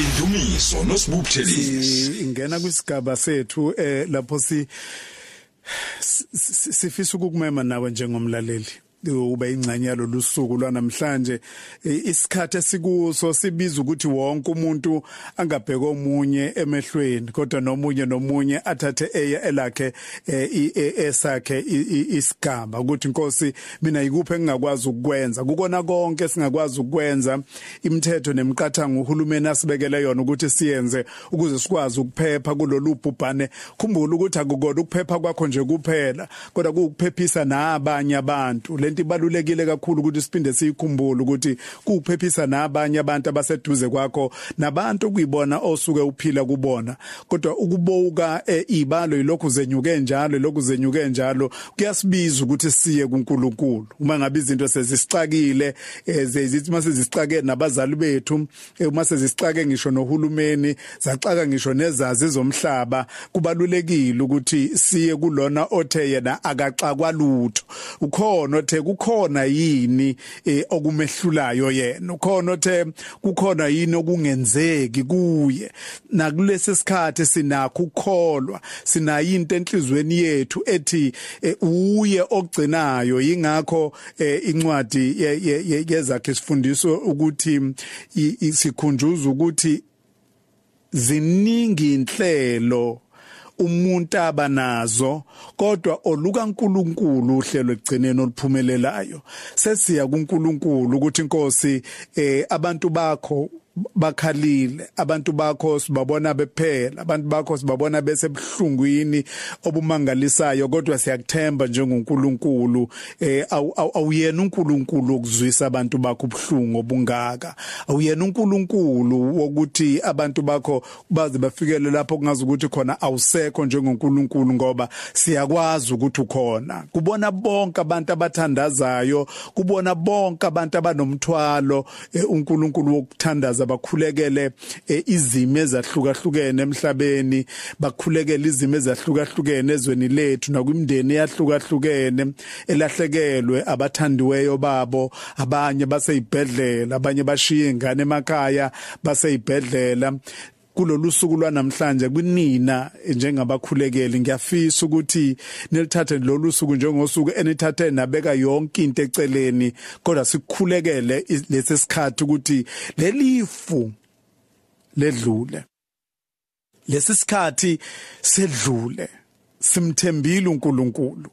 indumiso nosibubuthelisi ingena kwisigaba sethu eh lapho si sifisa ukukumema nawe njengomlaleli. Ube ingcanye yalolu suku lwanamhlanje. Isikhathi esikuso sibiza ukuthi wonke umuntu angabheka omunye emehlweni kodwa nomunye nomunye athathe eya elakhe esakhe isigaba ukuthi inkosi mina yikuphi engingakwazi ukukwenza? Kukona konke singakwazi ukukwenza. Imithetho nemiqathango uhulumeni asibekele yona ukuthi siyenze ukuze sikwazi ukuphepha kulolu bhubhane. Khumbula ukuthi akukona ukuphepha kwakho nje kuphela kodwa kukuphephisa nabanye abantu. Lento ibalulekile kakhulu ukuthi siphinde sikhumbule ukuthi kuphephisa nabanye abantu abaseduze kwakho nabantu kuyibona osuke uphila kubona. Kodwa ukuboka ibalo yilokhu zenyuke njalo lokhu zenyuke njalo kuyasibiza ukuthi siye kuNkulunkulu. Uma ngabe izinto sezisicakile zezithi mase zisicake nabazali bethu uma sezisicake ngisho nohulumeni zacaka ngisho nezazi zomhlaba kubalulekile ukuthi siye kulona othe yena akaxakwa lutho. Ukhona othe kukhona yini okumehlulayo yena? Ukhona othe kukhona yini okungenzeki kuye? Nakulesi sikhathi sinakho ukukholwa sinayo into enhlizweni yethu ethi uye ogcinayo. Ingakho incwadi yezakhe sifundiso ukuthi sikhunjuza ukuthi ziningi inhlelo umuntu abanazo kodwa oluka uNkulunkulu uhlelo egcineni oluphumelelayo. Sesiya kuNkulunkulu ukuthi inkosi eh abantu bakho bakhalile. Abantu bakho sibabona bephela abantu bakho sibabona besebhlungwini obumangalisayo kodwa siyakuthemba njengoNkulunkulu eh awuyena uNkulunkulu okuzwisa abantu bakho ubhlungu obungaka. Awuyena uNkulunkulu wokuthi abantu bakho baze bafikele lapho kungazi ukuthi khona awusekho njengoNkulunkulu ngoba siyakwazi ukuthi ukhona. Kubona bonke abantu abathandazayo kubona bonke abantu abanomthwalo uNkulunkulu wokuthandaza bakhulekele izimo ezahlukahlukene emhlabeni bakhulekele izimo ezahlukahlukene ezweni lethu nakwimndeni eyahlukahlukene elahlekelwe abathandiweyo babo. Abanye baseyibhedlela abanye bashiya ingane emakhaya baseyibhedlela. Kulolu suku lwanamhlanje kunina njengabakhulekeli. Ngiyafisa ukuthi nilithathe lolu suku njengosuku enithathe nabeka yonke into eceleni kodwa sikukhulekele lesi sikhathi ukuthi lelifu ledlule. Lesi sikhathi sedlule simthembile uNkulunkulu.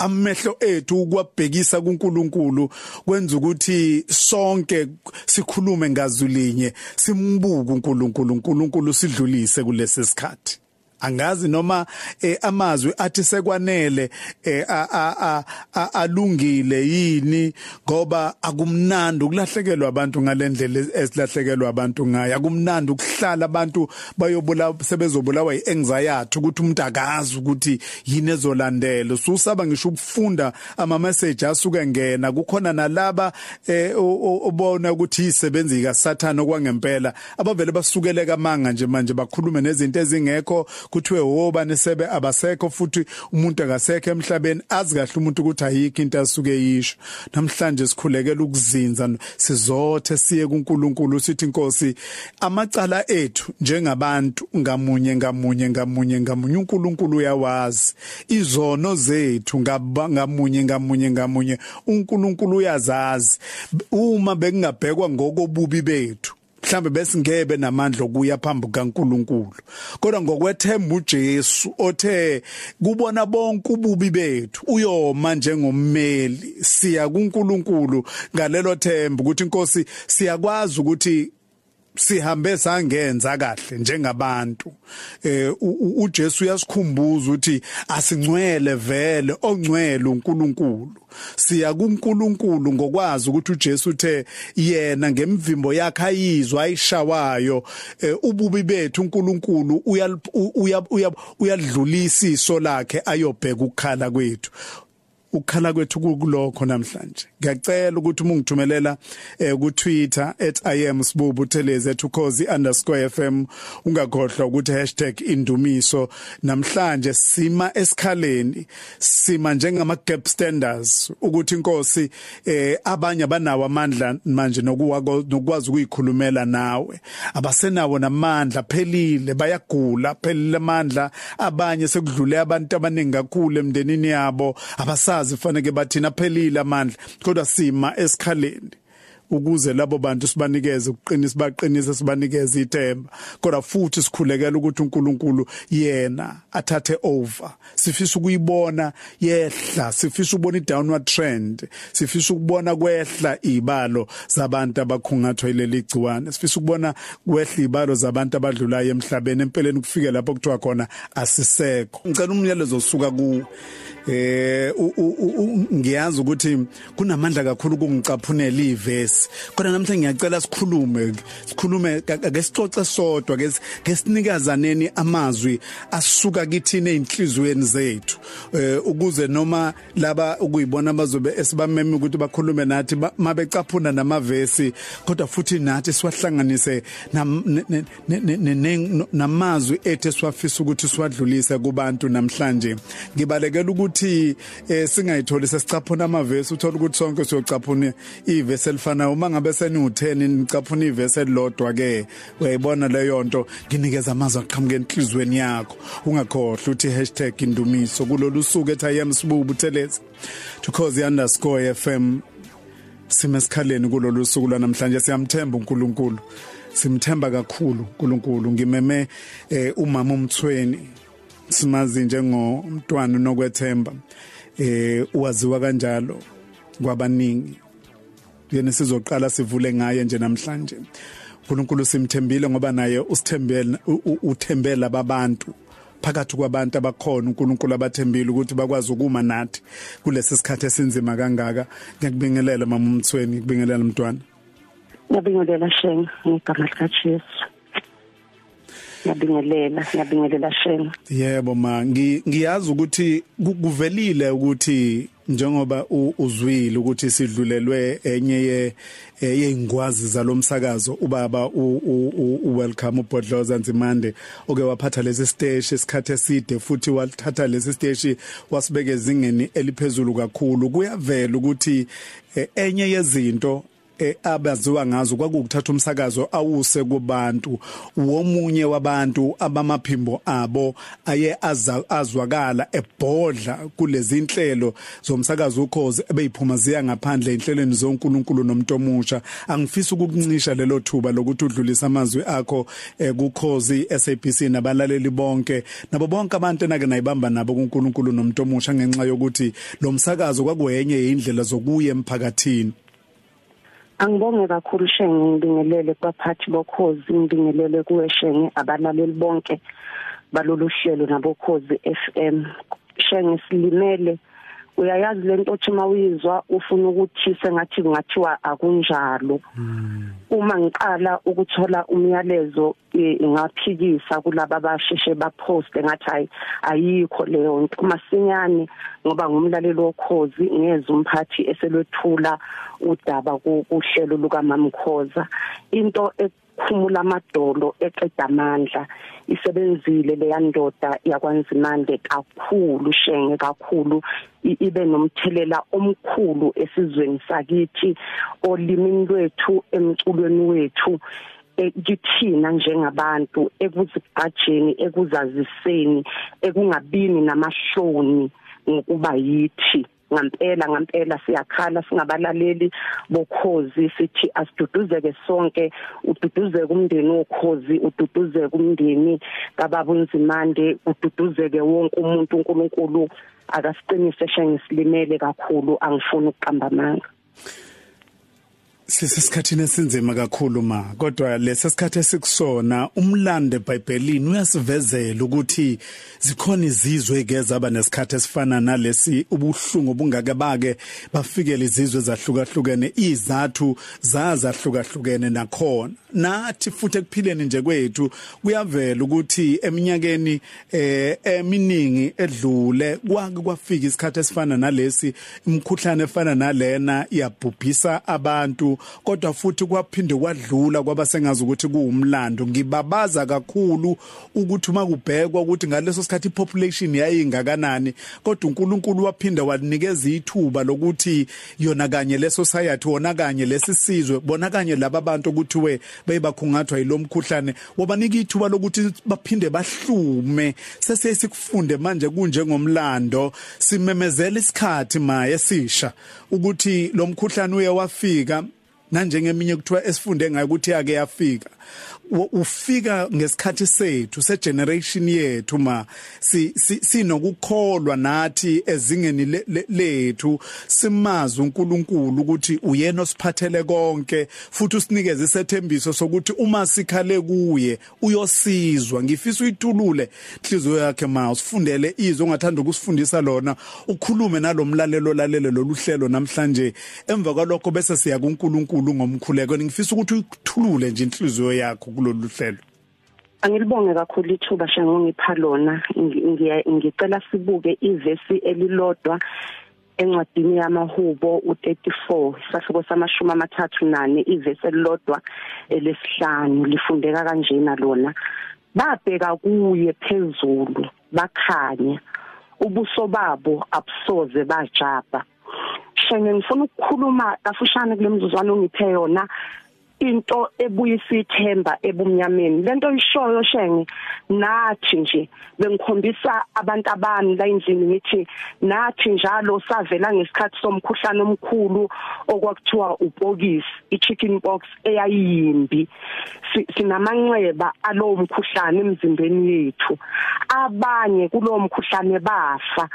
Amehlo ethu ukwabhekisa kuNkulunkulu kwenza ukuthi sonke sikhulume ngazulinye simbuke uNkulunkulu uNkulunkulu sidlulise kulesi sikhathi. Angazi noma eh, amazwi athi sekwanele eh, alungile yini ngoba akumnandi ukulahlekelwa abantu ngalendlela esilahlekelwa abantu ngayo. Akumnandi ukuhlala abantu bayobula sebezobulawa ianxiety ukuthi umuntu akazi ukuthi yini ezolandela. Ususaba ngisho ukufunda ama message asuke ngena. Kukhona nalaba eh, obona ukuthi isebenzi kaSathane okwangempela abavele basukele kamanga nje manje bakhulume nezinto ezingekho. Kuthiwe wobani sebe abasekho futhi umuntu akasekho emhlabeni. Azi kahle umuntu ukuthi ayikho into asuke yisho. Namhlanje sikhulekela ukuzinza sizothe siye kuNkulunkulu sithi inkosi amacala ethu njengabantu ngamunye ngamunye ngamunye ngamunye uNkulunkulu uyawazi. Izono zethu ngamunye ngamunye ngamunye uNkulunkulu uyazazi. Uma bekungabhekwa ngokobubi bethu mhlambe bese ngebe namandla okuya phambi kaNkuluNkulu kodwa ngokwethemba uJesu othe kubona bonke ububi bethu uyoma njengommeli siya kuNkulunkulu ngalelo themba ukuthi inkosi siyakwazi ukuthi sihambe sangenza kahle njengabantu. Eh uJesu uyasikhumbuza ukuthi asingcwele vele ongcwele uNkulunkulu. Siya kuNkulunkulu ngokwazi ukuthi uJesu uthe yena ngemvimbo yakhe ayizwa ayishawayo ububi bethu uNkulunkulu uyadlulisa iso lakhe ayobheka ukukhala kwethu. Ukukhala kwethu kulokho namhlanje. Ngiyacela ukuthi uma ungithumelela eh, ku Twitter @iamsibubu theleze @ukhozi_fm ungakhohlwa ukuthi #indumiso. Namhlanje sima esikhaleni sima njengama gap standers ukuthi inkosi eh abanye banawo amandla manje nokwazi ukuyikhulumela nawe. Abasenawo namandla phelile bayagula phelile amandla. Abanye sekudlule abantu abaningi kakhulu emndenini yabo. Abasazi fanele bathina phelile amandla kodwa sima esikhaleni ukuze labo bantu sibanikeze ukuqinisa baqinise sibanikeze ithemba. Kodwa futhi sikhulekela ukuthi uNkulunkulu yena athathe over. Sifisa ukuyibona yehla sifisa ukubona i-downward trend sifisa ukubona kwehla ibalo zabantu abakhungathwa ileli gciwane sifisa ukubona kwehla ibalo zabantu abadlulayo emhlabeni empeleni kufike lapho kuthiwa khona asisekho. Ngicela umyalezo osuka ku eh ngiyazi ukuthi kunamandla kakhulu ukungicaphunela ivesi kodwa namhlanje ngiyacela sikhulume sikhulume ake sicoce sodwa ke sinikazaneni amazwi asuka kithini einhlizweni zethu. Eh ukuze noma laba ukuyibona bazobe esibameme ukuthi bakhulume nathi mabecaphuna namavesi kodwa futhi nathi siwahlanganise namazwi ethu siwafisa ukuthi siwadlulise kubantu namhlanje. Ngibalekela ukuthi ukuthi eh singayitholi sesicaphuna amavesi. Uthola ukuthi sonke siyocaphuna ivesi elifanayo. Uma ngabe seni u10 nicaphuna ivesi elilodwa ke uyayibona leyo nto nginikeza amazwi aqhamuke enhlizweni yakho. Ungakhohlwa uthi #indumiso kulolu suku ethi i am sibubu thelezi @cozi_fm simesikhaleni kulolu suku lwanamhlanje siyamthemba uNkulunkulu. Simthemba kakhulu uNkulunkulu ngimeme eh, umama umthweni simazi njengomntwana nokwethemba eh waziwa kanjalo kwabaningi. Yena sizoqala sivule ngaye nje namhlanje. uNkulunkulu simthembile ngoba naye usithembele uthembela babantu. Phakathi kwabantu abakhona uNkulunkulu abathembile ukuthi bakwazi ukuma nathi. Kulesi sikhathi esinzima kangaka ngiyakubingelela mama umthweni ngikubingelela mntwana. Ngiyabingelela shenga ngegama lika Jesu ngiyabingelela ngiyabingelela shema yebo ma ngiyazi ukuthi kuvelile ukuthi njengoba uzwile ukuthi sidlulelwe enye ye yeingwazi zalomsakazo ubaba u welcome uBodloza Nzimande oke waphatha lesi stage esikhathe eside futhi wathatha lesi stage wasibeke ezingeni eliphezulu kakhulu. Kuyavela ukuthi enye yezinto abaziwa ngazo kwakukuthatha umsakazo awuse kubantu. Womunye wabantu abamaphimbo abo aye azwakala ebhodla kulezi inhlelo zomsakazo ukhozi ebeyiphuma ziya ngaphandle inhlelweni zonkulunkulu nomuntu omusha angifisa ukukuncisha lelo thuba lokuthi udlulisa amazwi akho eh, kukhozi SABC nabalaleli bonke. Nabo bonke abantu enake nayibamba nabo kuNkulunkulu nomuntu omusha ngenxa yokuthi lo msakazo kwakuyenye indlela zokuya emphakathini. Angibonge kakhulu Shenge ngibingelele kubaphathi bokhozi ngibingelele kuwe Shenge abalaleli bonke balolu hlelo nabokhozi FM Shenge silimele uyayazi lento othi mawuyizwa ufuna ukuthi sengathi kungathiwa akunjalo. Uma ngiqala ukuthola umyalezo ngaphikisa kulabo abasheshe baposte ngathi hayi ayikho leyo nto. Masinyane ngoba ngumlaleli wokhozi ngeze umphathi eselwethula udaba kuhlelo luka Mamkhoza into khumula amadolo eqeda amandla. Isebenzile leya ndoda yakwanzimande kakhulu shenge kakhulu. Ibe nomthelela omkhulu esizweni sakithi olimini lwethu emculweni wethu ekithina njengabantu ekuzigqajeni ekuzaziseni ekungabini namahloni ngokuba yithi. Ngampela ngampela siyakhala singabalaleli bokhozi sithi asiduduzeke sonke. Ududuzeke umndeni wokhozi ududuzeke umndeni kababa unzimande ududuzeke wonke umuntu uNkulunkulu. Akasiqinise shengisilimele kakhulu angifuni ukuqamba amanga. Sisesikhathini esinzima kakhulu ma kodwa lesesikhathi esikusona umlando eBhayibhelini uyasivezela ukuthi zikhona izizwe egeza aba nesikhathi esifana nalesi ubuhlungu bungake bake bafikele izizwe ezahlukahlukene izathu zazahlukahlukene nakhona. Nathi futhi ekuphileni nje kwethu kuyavela ukuthi eminyakeni eh eminingi edlule kwake kwafika isikhathi esifana nalesi imkhuhlane efana nalena iyabhubhisa abantu kodwa futhi kwaphinde kwadlula kwaba sengazi ukuthi kuwumlando. Ngibabaza kakhulu ukuthi uma kubhekwa ukuthi ngaleso sikhathi ipopulation yayingakanani kodwa uNkulunkulu waphinda wanikeza ithuba lokuthi yona kanye le society wona kanye lesisizwe bona kanye laba bantu ukuthi we beyibakhungathwa yilomkhuhlane wabanika ithuba lokuthi baphinde bahlume sese sikufunde manje kunjengomlando. Simemezela isikhathi maye sisha ukuthi lo mkhuhlane uye wafika nanjengeminye kuthiwa esifunde ngayo ukuthi yake yafika. Ufika ngesikhathi sethu se generation yethu ma sinokukholwa nathi ezingeni lethu. Simazi uNkulunkulu ukuthi uyena osiphathele konke futhi usinikeze isethembiso sokuthi uma sikhale kuye uyosizwa. Ngifisa uyithulule inhliziyo yakhe ma usifundele izwi ongathanda ukusifundisa lona. Ukhulume nalomlalelo lalele loluhlelo namhlanje. Emva kwalokho bese siya kuNkulunkulu ngomkhuleko. Ngifisa ukuthi uthulule nje inhliziyo yakho. Kulolu hlelo? Angilibonge kakhulu ithuba shengongipha lona. Ngicela sibuke ivesi elilodwa encwadini yamahubo u34 sahluko samashumi amathathu nane ivesi elilodwa elesihlanu lifundeka kanjena lona. Babheka kuye phezulu bakhanya. Ubuso babo abusoze bajaba shenge ngifuna ukukhuluma kafushane kule mzuzwana ongiphe yona. Into ebuyisa ithemba ebumnyameni lento ishoyo shenge nathi nje bengikhombisa abantu abami la endlini ngithi nathi njalo savela ngesikhathi somkhuhlane omkhulu okwakuthiwa upokisi ichicken pox eyayimbi sinamanxeba alowo mkhuhlane emzimbeni yethu. Abanye kulowo mkhuhlane bafa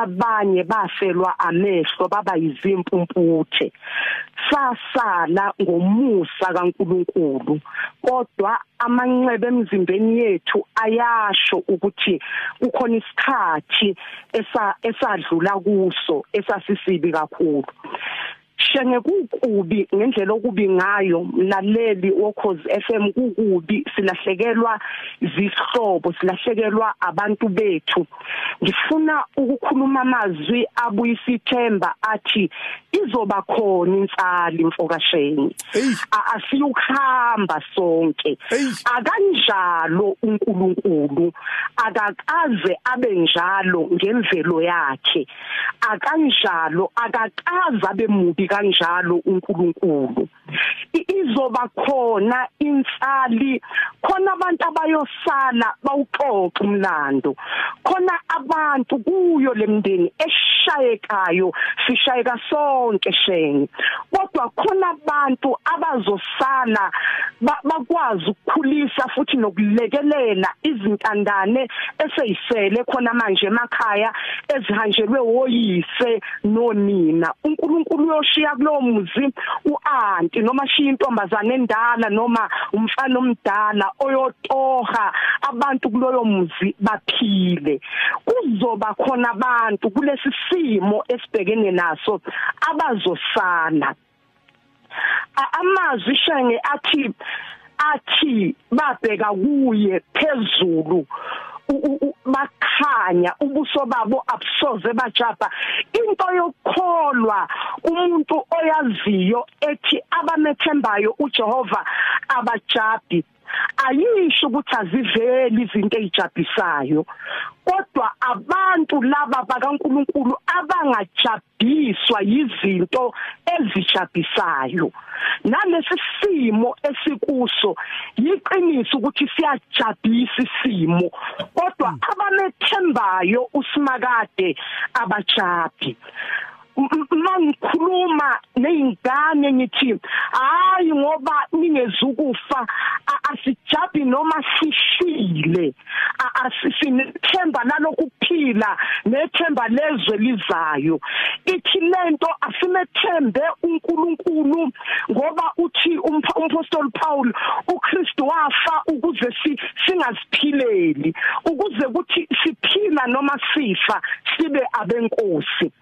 abanye bafelwa amehlo baba yizimpumputhe sasala ngomusa kaNkuluNkulu kodwa amanxeba emzimbeni yethu ayasho ukuthi kukhona isikhathi esadlula kuso esasisibi kakhulu. Shenge kukubi ngendlela okubi ngayo mlaleli wokhozi FM kukubi. Silahlekelwa izihlobo silahlekelwa abantu bethu. Ngifuna ukukhuluma amazwi abuyisa ithemba athi izoba khona insali mfokasheni. Asiyukhamba sonke. Akanjalo uNkulunkulu akakaze abe njalo ngemvelo yakhe. Akanjalo akakaze abe mubi kanjalo uNkulunkulu. Izoba khona insali khona abantu abayosala bawuxoxa umlando. Khona abantu kuyo lemndeni eshayekayo sishayeka sonke shenge. Kodwa khona abantu abazosala bakwazi ukukhulisa futhi nokulekelela izintandane eseyisele khona manje emakhaya ezihanjelwe woyise nonina. uNkulunkulu uyoshiya kulowo muzi uanti noma shiya intombazane endala noma umfana omdala oyotoha abantu kuloyo muzi baphile. Kuzoba khona abantu kulesi simo esibhekene naso abazosana amazwi shenge athi athi babheka kuye phezulu. Bakhanya ubuso babo abusoze bajaba into yokukholwa umuntu oyaziyo ethi abamethembayo uJehova abajabi. Ayisho ukuthi aziveli izinto ezijabisayo kodwa abantu laba bakaNkuluNkulu abangajabhiswa yizinto ezijabisayo. Nalesi simo esikuso yiqiniso ukuthi siyajabhisa isimo kodwa abamethembayo usimakade abajabi. Mangikhuluma nezingane ngithi hayi ngoba ningezukufa asijabi noma sishile. Asisinethemba nalokuphila lokuphila nethemba lezwe lizayo. Ithi lento asimethembe uNkulunkulu ngoba uthi umpostoli Paul uKristu wafa ukuze singaziphileli. Ukuze kuthi siphila noma sifa sibe abenkosi.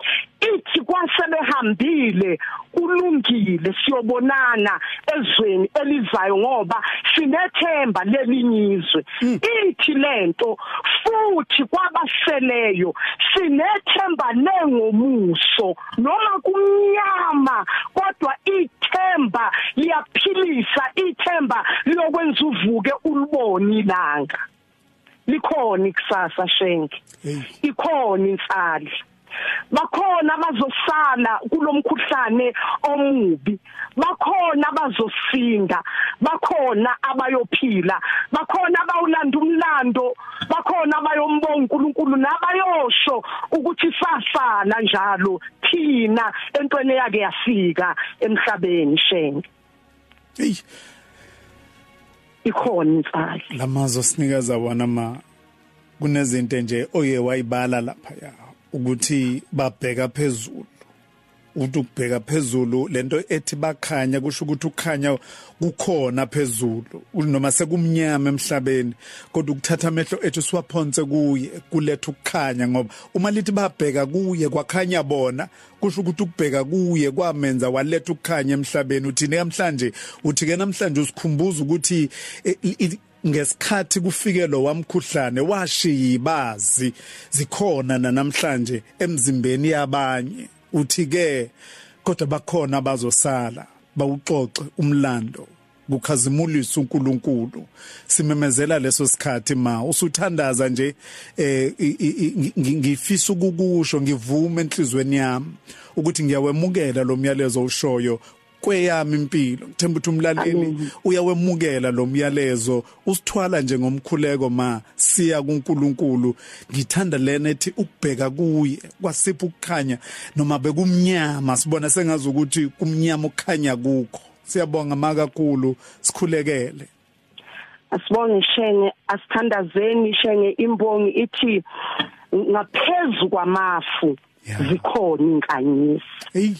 Ithi kwasebehambile kulungile siyobonana ezweni elizayo ngoba sinethemba lelinyizwe ithi lento futhi kwabaseleyo sinethemba lengomuso noma kumnyama kodwa ithemba liyaphilisa ithemba liyokwenza uvuke ulibone ilanga. Likhona ikusasa shenke ikhona insali bakhona abazosala kulomkhuhlane omubi. Bakhona abazosinda. Bakhona abayophila. Bakhona abawulanda umlando. Bakhona abayombonga uNkulunkulu nabayosho ukuthi sasala njalo thina entweni yake yafika emhlabeni shenge. Hey ikhona insali lamazo sinikeza wona ma kunezinto nje oye wayibala lapha ya. Ukuthi babheka phezulu. Uthi ukubheka phezulu lento ethi bakhanya kusho ukuthi ukukhanya kukhona phezulu. Noma sekumnyama emhlabeni kodwa ukuthatha amehlo ethu siwaphonse kuye kuletha ukukhanya ngoba uma lithi babheka kuye kwakhanya bona kusho ukuthi ukubheka kuye kwamenza waletha ukukhanya emhlabeni. Uthi namhlanje uthi ke namhlanje usikhumbuza ukuthi ngesikhathi kufike lo wamkhuhlane washiya ibazi zikhona namhlanje emzimbeni yabanye. Uthi ke kodwa bakhona abazosala bawuxoxe umlando kukhazimulisa uNkulunkulu. Simemezela leso sikhathi ma usuthandaza nje eh ngifisa ukukusho ngivume enhlizweni yami ukuthi ngiyawemukela lo myalezo ushoyo kweyami impilo. Ngithemba ukuthi umlaleli uyawemukela lo myalezo. Usithwala njengomkhuleko ma siya kuNkulunkulu. Ngithanda lena ethi ukubheka kuye kwasipha ukukhanya noma bekumnyama. Sibona sengazi ukuthi kumnyama ukukhanya kukho. Siyabonga makakhulu sikhulekele. Asibonge shenge. Asithandazeni shenge imbongi ithi ngaphezulu kwamafu zikhona inkanyisi hey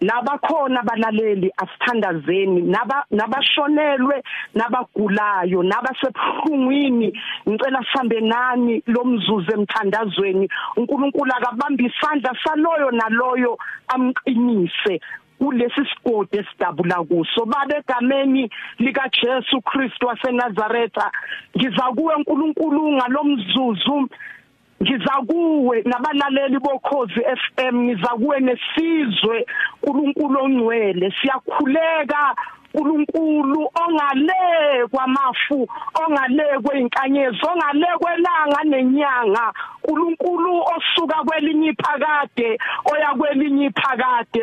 nabakhona abalaleli asithandazeni naba nabashonelwe nabagulayo nabasebuhlungwini. Ngicela sihambe nani lomzuzu emthandazweni. uNkulunkulu akabambe isandla saloyo naloyo amqinise kulesi sigodi esidabula kuso. Babe egameni lika Jesu Kristu waseNazaretha. Ngiza kuwe uNkulunkulu ngalomzuzu ngiza kuwe nabalaleli bokhozi FM ngiza kuwe nesizwe uNkulunkulu ongcwele. Siyakhuleka uNkulunkulu ongale kwamafu ongale kweinkanyezi ongale kwelanga nenyanga. uNkulunkulu osuka kwelinye iphakade oya kwelinye iphakade.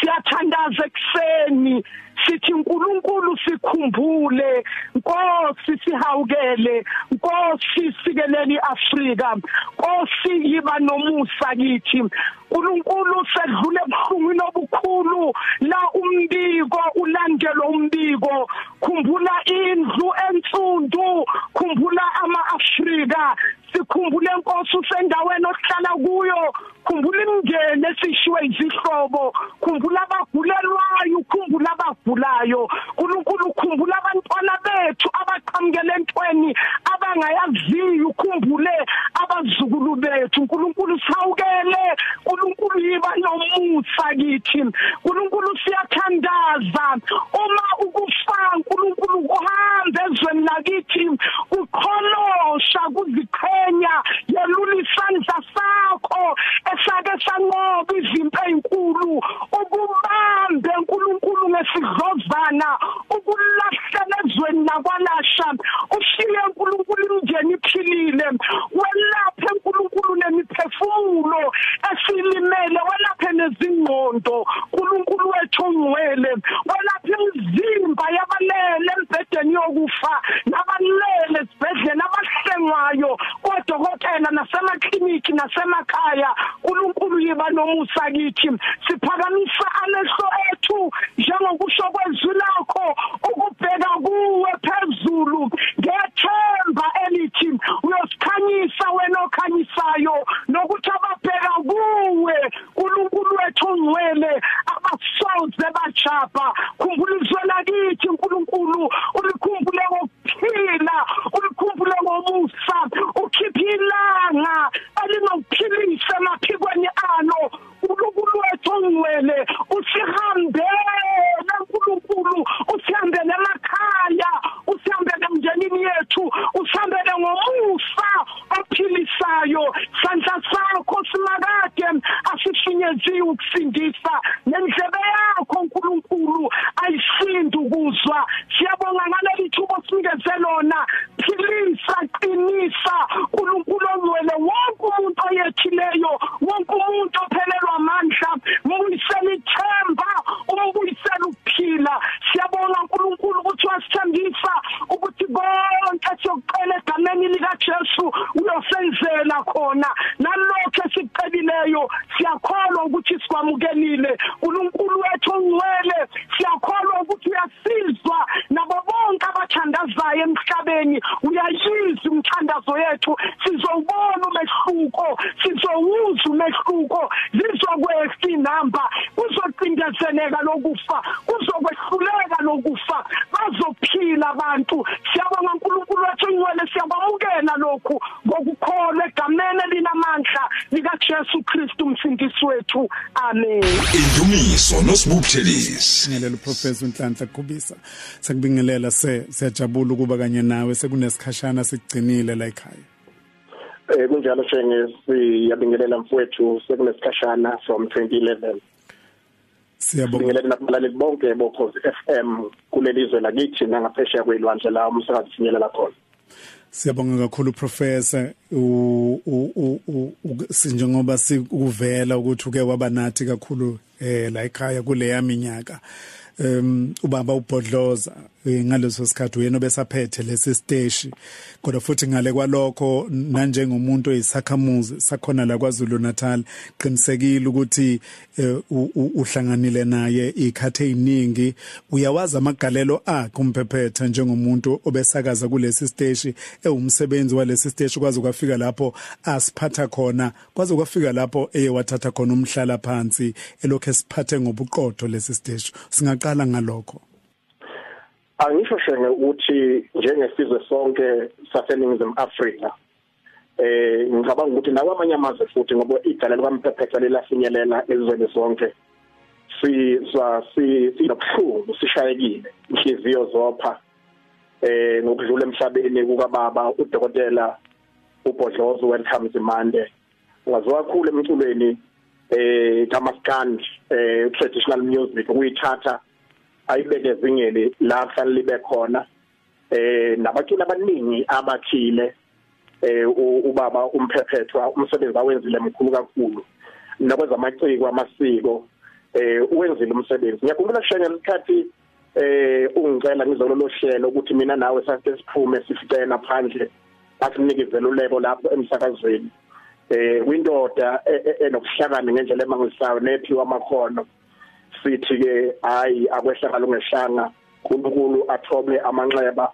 Siyathandaza ekseni sithi uNkulunkulu sikhumbule. Nkosi sihawukele. Nkosi sikeleli Afrika Nkosi yiba nomusa kithi. uNkulunkulu sedlule ebuhlungwini obukhulu. La umbiko ulandelo umbiko. Khumbula indlu ensundu. Khumbula ama-Afrika. Sikhumbule Nkosi usendaweni ohlala kuyo. Khumbula imngene esishiwe izihlobo khumbula abagulelwayo. Ukhumbula abagulayo uNkulunkulu ukhumbula abantwana bethu abaqhamukele entweni abangayaziyo ukhumbule abazukulu bethu. uNkulunkulu sawukele. uNkulunkulu yiba nomusa kithi. uNkulunkulu siyathandaza. Uma ukufa uNkulunkulu uhamba ezweni lakithi ukholosha kuziqhenya yelula isandla sakho esake sanqoba izimpi ezinkulu. Ukubambe uNkulunkulu ngesidlozana ukulahlela ezweni lakwalasha ushiye uNkulunkulu imndeni iphilile welaphe uNkulunkulu nemiphefumulo esilimele welaphe nezingqondo. uNkulunkulu wethu ongcwele welaphe imizimba yabalele embhedeni yokufa nabalele sibhedlela abahlengwayo kodokotela nasemakliniki nasemakhaya. uNkulunkulu yiba nomusa kithi. Siphakamisa amehlo ethu njengokusho kwezwi lakho ukubheka kuwe phezulu ngethemba elithi uyosikhanyisa wena okhanyisa. abafisayo nokuthi ababheka kuwe. uNkulunkulu wethu ongcwele abasoze bajapha khumbula izwi lakithi uNkulunkulu ulikhumbule ngokuphila emhlabeni. Uyayizwa umthandazo yethu. Sizowubona umehluko. Sizowuzwa umehluko. Zizokwehla inamba kuzocindezeleka lokufa. Kuzokwehluleka lokufa. Bazophila abantu. Siyabonga uNkulunkulu. Wethu ongcwele siyabamukela lokhu ngokukholwa egameni elinamandla lika Jesu Kristu umsindisi wethu. Amen. Indumiso nosibuthelisi. Ngilelo professor Nhlanhla Qhubisa. Sekubingelela se siyajabula ukuba kanye nawe sekunesikhashana sigcinile la ekhaya. Eh kunjalo shenge siyabingelela mfowethu sekunesikhashana from 2011 Siyabonga. Nabalaleli bonke bokhozi FM kulelizwe lakithi nangaphesheya kwelwandle la umsakazi finyelela khona. Siyabonga kakhulu professor. Sinjengoba sikuvela ukuthi uke waba nathi kakhulu eh la ekhaya kule yaminyaka um ubaba ubhodloza eh, ngaleso sikhathi uyena obesaphethe lesi stage kodwa futhi ngale kwalokho nanjengomuntu oyisakhamuzi sakhona la kwaZulu Natal qinisekile ukuthi eh, uhlanganile naye ikhathe eziningi uyawazi amagalelo akhe umphephetha njengomuntu obesakaza kulesi stage ewumsebenzi walesi stage kwaze kwafika lapho asiphatha khona kwaze kwafika lapho eye wathatha khona umhlala phansi elokho esiphathe ngobuqotho lesi stage singaqala ngalokho. Angisho shenge ukuthi njengesizwe sonke saseningizimu Afrika eh ngicabanga ukuthi nawo amanye amazwe futhi ngoba igalelo kaMphephetha lelafinyelela ezweni zonke si sa si sinobuhlungu sishayekile inhliziyo zopha eh ngokudlula emhlabeni kukaBaba uDokotela uBhodlozo welcome Zimande. Waziwa kakhulu emculweni eh kamaskandi eh traditional music kuyithatha ayibeke ezingeni la kufanele libe khona. Eh nabaculi abaningi abakhile eh u- ubaba umphephetwa umsebenzi awenzile mkhulu kakhulu. Nakweza amaciko amasiko eh uwenzile umsebenzi. Ngiyakhumbula shenge lesikhathi eh ungicela ngizololo hlelo ukuthi mina nawe sake siphume sificela phandle asinikizele ulebo lapho emsakazweni. Eh windoda e- e- enokuhlakana ngendlela emangisayo nephiwa amakhono sithi ke hayi akwehlanga lungehlanga uNkulunkulu athobe amanxeba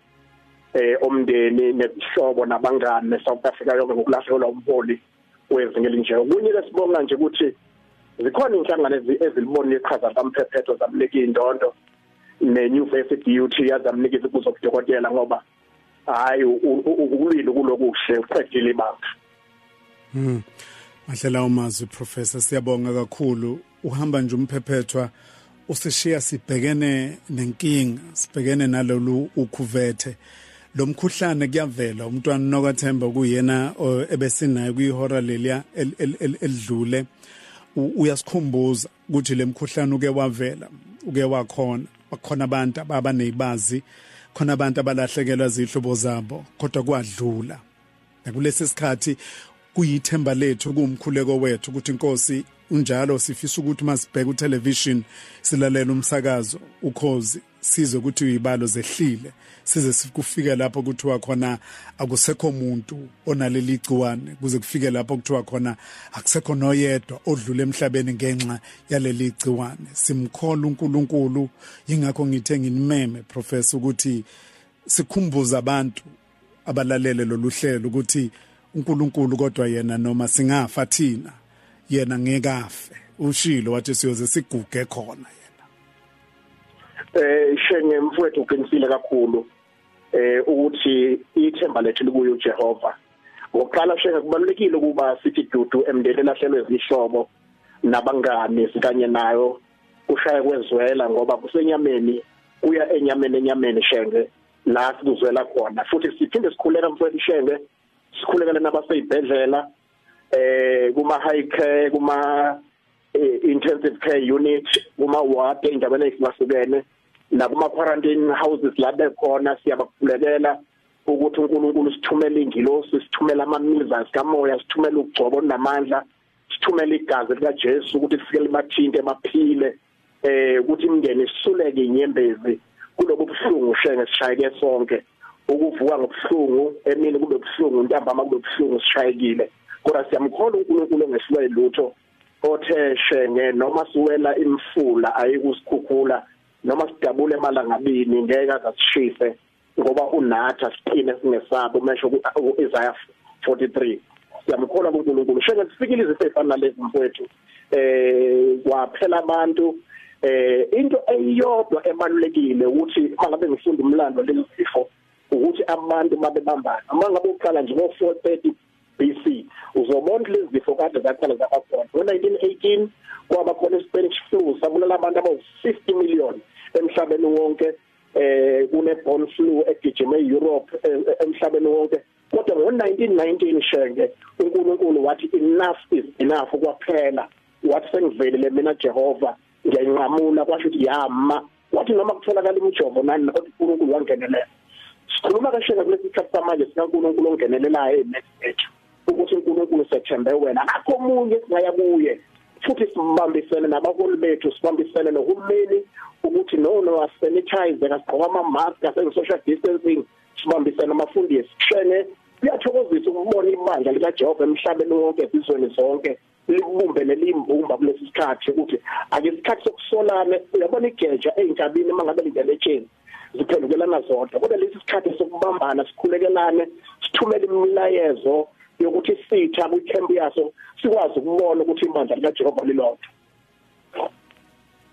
eh omndeni nezihlobo nabangani neSouth Africa yonke ngokulahlekelwa umholi wezinga elinje okunye lesibonga nje ukuthi zikhona inhlangano ezi- ezilibona iqhaza kamphephetho zamnika indondo ne-university youth yazamnikeza ikuzo kudokotela ngoba hayi u- u- ukulile kulokuhle uqedile ibanga. Mhm. Mahlela umazwi professor siyabonga kakhulu. Uhamba nje umphephetwa usishiya sibhekene nenkinga sibhekene nalolu ukhuvethe lo mkhuhlane kuyavela umntwana nokathemba kuyena o, ebesinayo kuyihora el- elidlule. Uyasikhumbuza ukuthi le mkhuhlane uke wavela uke wakhona. Bakhona abantu ababanezibazi khona abantu abalahlekelwa zihlobo zabo kodwa kwadlula. Nakulesi sikhathi kuyithemba lethu kuumkhuleko wethu ukuthi inkosi unjalo sifisa ukuthi masibheka utelevision silalela umsakazo ukhozi sizwe ukuthi uyibalo zehlile size sikufike lapho kuthiwa khona akusekho umuntu onaleli gciwane kuze kufike lapho kuthiwa khona akusekho noyedwa odlule emhlabeni ngenxa yaleli gciwane. Simkhola uNkulunkulu yingakho ngithe nginimeme professor ukuthi sikhumbuza abantu abalalele lolu hlelo ukuthi uNkulunkulu kodwa yena noma singafa thina. Yena ngekafe. Ushilo wathi siyoze siguge khona yena. Eh shenge mfowethu uqinisile kakhulu eh ukuthi ithemba lethu likuyo uJehova ngokuqala shenge kubalulekile ukuba sithi dudu emndeni lahlelwe izihlobo nabangani sikanye nayo ushaya kwezwela ngoba kusenyameni kuya enyameni enyameni shenge la sikuzwela khona. Futhi siphinde sikhuleka mfowethu shenge sikhulekele nabaseyibhedlela eh kuma high care kuma eh, intensive care unit kuma ward endaweni ezihlukene nakuma quarantine houses la bekhona. Siyabakhulekela ukuthi uNkulunkulu sithumele ingilosi sithumele amamizas kamoya sithumele ugcobo namandla sithumele igazi lika Jesu ukuthi lifike libathinte baphile eh ukuthi imndeni sisuleke inyembezi. Kulobu buhlungu shenge sishayeke sonke. Ukuvuka ngobuhlungu emini kube buhlungu ntambama kube buhlungu sishayekile. Kodwa siyamkholwa uNkulunkulu ongehlwe lutho othe shenge noma siwela imfula ayikusikhukhula noma sidabule emalangabini ngeke azasishise ngoba unatha siqine singesabo mesho ku-Isaiah 43 siyamkholwa kuNkulunkulu. Shenge sifikile izifo ezifana nalezi mfowethu eh kwaphela abantu eh into eyodwa ebalulekile ukuthi mangabe ngifunda umlando lelifo ukuthi abantu babebambana uma ngabe uqala nje ngo430 BC uzobona lezi zifo kade zaqala zabakhona. Ngo1918 kwaba khona iSpanish flu sabulala abantu abawu50 million emhlabeni wonke eh kune bone flu egijime eEurope eh, emhlabeni wonke. Kodwa ngo1919 shenge uNkulunkulu wathi enough is enough kwaphela. Wathi sengivelele mina Jehova ngiyanqamula kwasho ukuthi yama. Wathi noma kutholakala imijovo nani kodwa uNkulunkulu wangenelela. Sikhuluma kashena kulesi sikhathi samanje sikaNkulunkulu ongenelelayo enext ukuthi uNkulunkulu sethembe wena akho omunye singaya kuye. Futhi sibambisene nabaholi bethu sibambisene nohulumeni ukuthi no no sanitize kasigqoka ama mask ase social distancing sibambisene amafundisi kushene kuyathokozisa ukubona ibandla lika Jehova emhlabeni wonke ezizweni zonke likubumbele limbumba kulesi sikhathi ukuthi ake isikhathi sokusolana. Uyabona igeja einkabini mangabe lingeletsheni ziphendukelana zodwa. Kodwa lesi sikhathi sokubambana sikhulekelane sithumele imilayezo yokuthi sitha kwicamp yaso sikwazi ukubona ukuthi ibandla likaJehova lilodwa.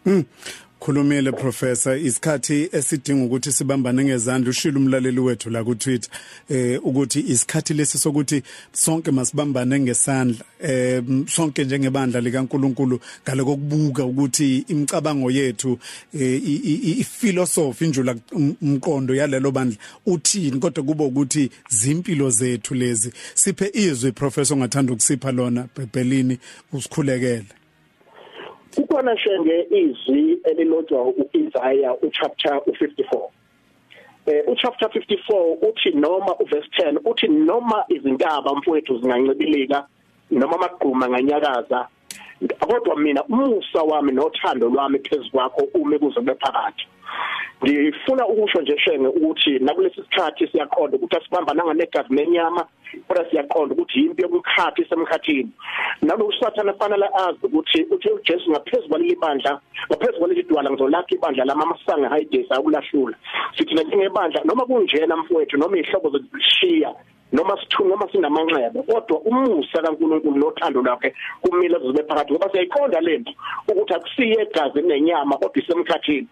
Mm khulumile professor. Isikhathi esidinga ukuthi sibambane ngezandla ushilo umlaleli wethu la ku Twitter eh ukuthi isikhathi lesi sokuthi sonke masibambane ngesandla eh sonke njengebandla likaNkuluNkulu ngale kokubuka ukuthi imicabango yethu eh iphilosophy injula umqondo yalelo bandla uthini? Kodwa kuba ukuthi zimpilo zethu lezi. Siphe izwi professor ngathanda ukusipha lona bebhelini usikhulekele. Kukhona shenge izwi elilodwa uIsaiah uchapter u54 eh uchapter 54 uthi noma uverse 10 uthi noma izintaba mfowethu zingancibilika noma amagquma nganyakaza kodwa mina umusa wami nothando lwami phezukwakho ume kuze kube phakathi. Ngifuna ukusho nje shenge ukuthi nakulesi sikhathi siyaqonda ukuthi asibambana nganegazi nenyama kodwa siyaqonda ukuthi yimpi yomkhathi semkhathini nalo usathana fanele azi ukuthi uthi uJesu ngaphezulu kwaleli bandla ngaphezulu kwaleli dwala ngizolakha ibandla lama masange hayidesa ukulahlula sithi njengebandla noma kunjena mfowethu noma ihlobo zishiya noma sithu noma sinamanxeba kodwa umusa kaNkuluNkulu nothando lwakhe kumile kuzobe phakathi ngoba siyayiqonda lento ukuthi akusiye egazi nenyama kodwa isemkhathini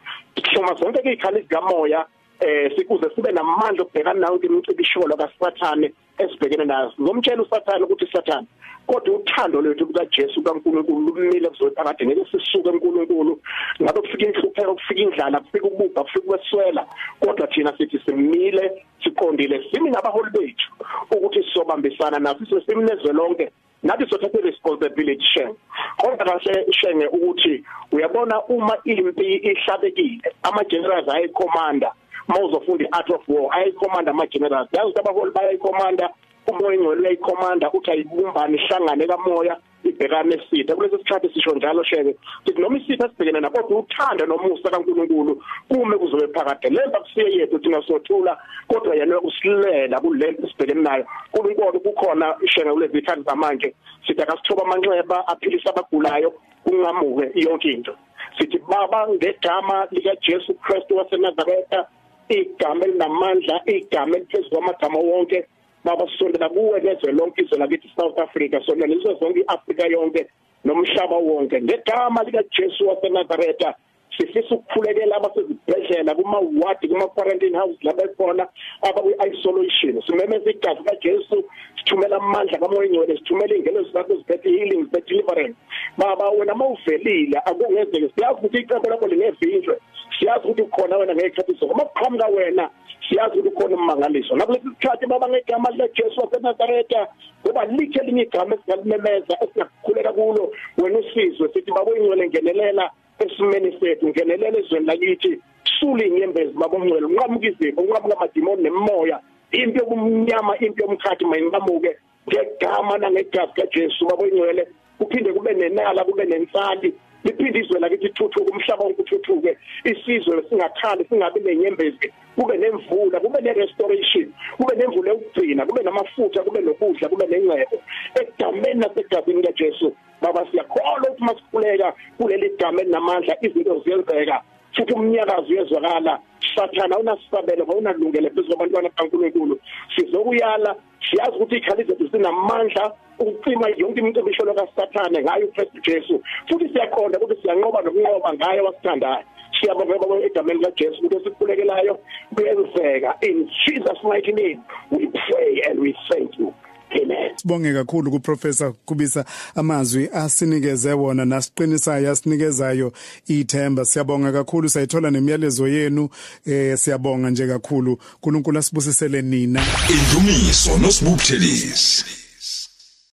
soma zonke izikhali zikamoya eh sikuze sibe namandla okubhekana nayo imicibisholo kaSathane esibhekene nazo. Ngomtshela uSathane ukuthi Sathane kodwa uthando lwethu lukaJesu kaNkuluNkulu lumile kuzophakade ngeke sisuke enkulunkulu. Ngabe kufika inhlupheko kufika indlala kufika ukubha kufika ukweswela kodwa thina sithi simile siqondile simi nabaholi bethu ukuthi sizobambisana naso sisimnezwe lonke nathi sothatha responsibility share kodwa kahle shenge ukuthi uyabona uma impi ihlabekile ama generals ayikomanda mawuzofunda iart of war ayikomanda ama generals yazi ukuthi abaholi bayayikomanda umoya engcwele uyayikhomanda uthi ayibumbane ihlangane kamoya ibhekane esitha kulesi sikhathi sisho njalo sheke sithi noma isitha sibhekene na kodwa uthando nomusa kaNkuluNkulu kume kuzobe phakade. Lemba kusiye yethu thina sothula kodwa yena usilela kulento sibhekene nayo. uNkulunkulu kukhona sheke kulezi zikhathi zamanje sithi akasithoba amanxeba aphilisa abagulayo kungamuke yonke into. Sithi baba ngegama lika Jesu Kristu waseNazaretha igama elinamandla igama eliphezulu kwamagama wonke baba sisondela kuwe nezwe lonke izwe lakithi South Africa. Sondela izwe zonke iAfrika yonke nomhlaba wonke. Ngegama lika Jesu waseNazaretha sifisa ukukhulekela abasezibhedlela kuma ward kuma quarantine house labekhona abakwi isolation simemeza igazi kaJesu sithumela amandla kamoya ingcwele sithumela ingelo zakho ziphethe healing ziphethe deliverance. Baba wena mawuvelile akungenzeki siyazi ukuthi icebo lakho lingevinjwe. Siyazi ukuthi ukhona wena ngekhathi zonke makuqhamuka wena siyazi ukuthi ukhona ummangaliso. Nakulesi sikhathi baba ngegama likaJesu waseNazaretha ngoba likhe elinye igama esingalimemeza esingakhuleka kulo. Wena usizwe sithi baba ingcwele ngenelela esimeni sethu ngenelela ezweni lakithi. Usule inyembezi babongcwele unqamuka izifo unqamuka amadimoni nemimoya impi yobumnyama impi yomkhathi mayinqamuke. Ngegama nangegazi kaJesu babongcwele kuphinde kube nenala kube nensali. Liphinde izwe lakithi ithuthuke umhlaba wonke uthuthuke isizwe singakhali singabi nenyembezi kube nemvula kube nerestoration kube nemvula yokugcina kube namafutha kube nokudla kube nengcebo. Egameni nasegazini kaJesu baba siyakholwa ukuthi masikhuleka kuleli gama elinamandla izinto ziyenzeka. Futhi umnyakazo uyezwakala. Sathana unasisabele ngawunalungele phezu kwabantwana kaNkulunkulu. Sizokuyala siyazi ukuthi ikhali zethu sinamandla ukucima yonke imicibisholo kaSathane ngayo uKristu Jesu. Futhi siyakhona ukuthi siyanqoba nokunqoba ngaye wasithandayo siyabonga baba egameni kaJesu ukuthi esikhulekelayo kuyenzeka. In Jesus mighty name we pray and we thank you. Amen. Sibonge kakhulu kuprofessor Kubisa amazwi asinikeze wona nasiqinisayo asinikezayo ithemba. Siyabonga kakhulu sayithola nemiyalezo yenu eh siyabonga nje kakhulu. uNkulunkulu asibusisele nina. Indumiso nosibukuthelisi.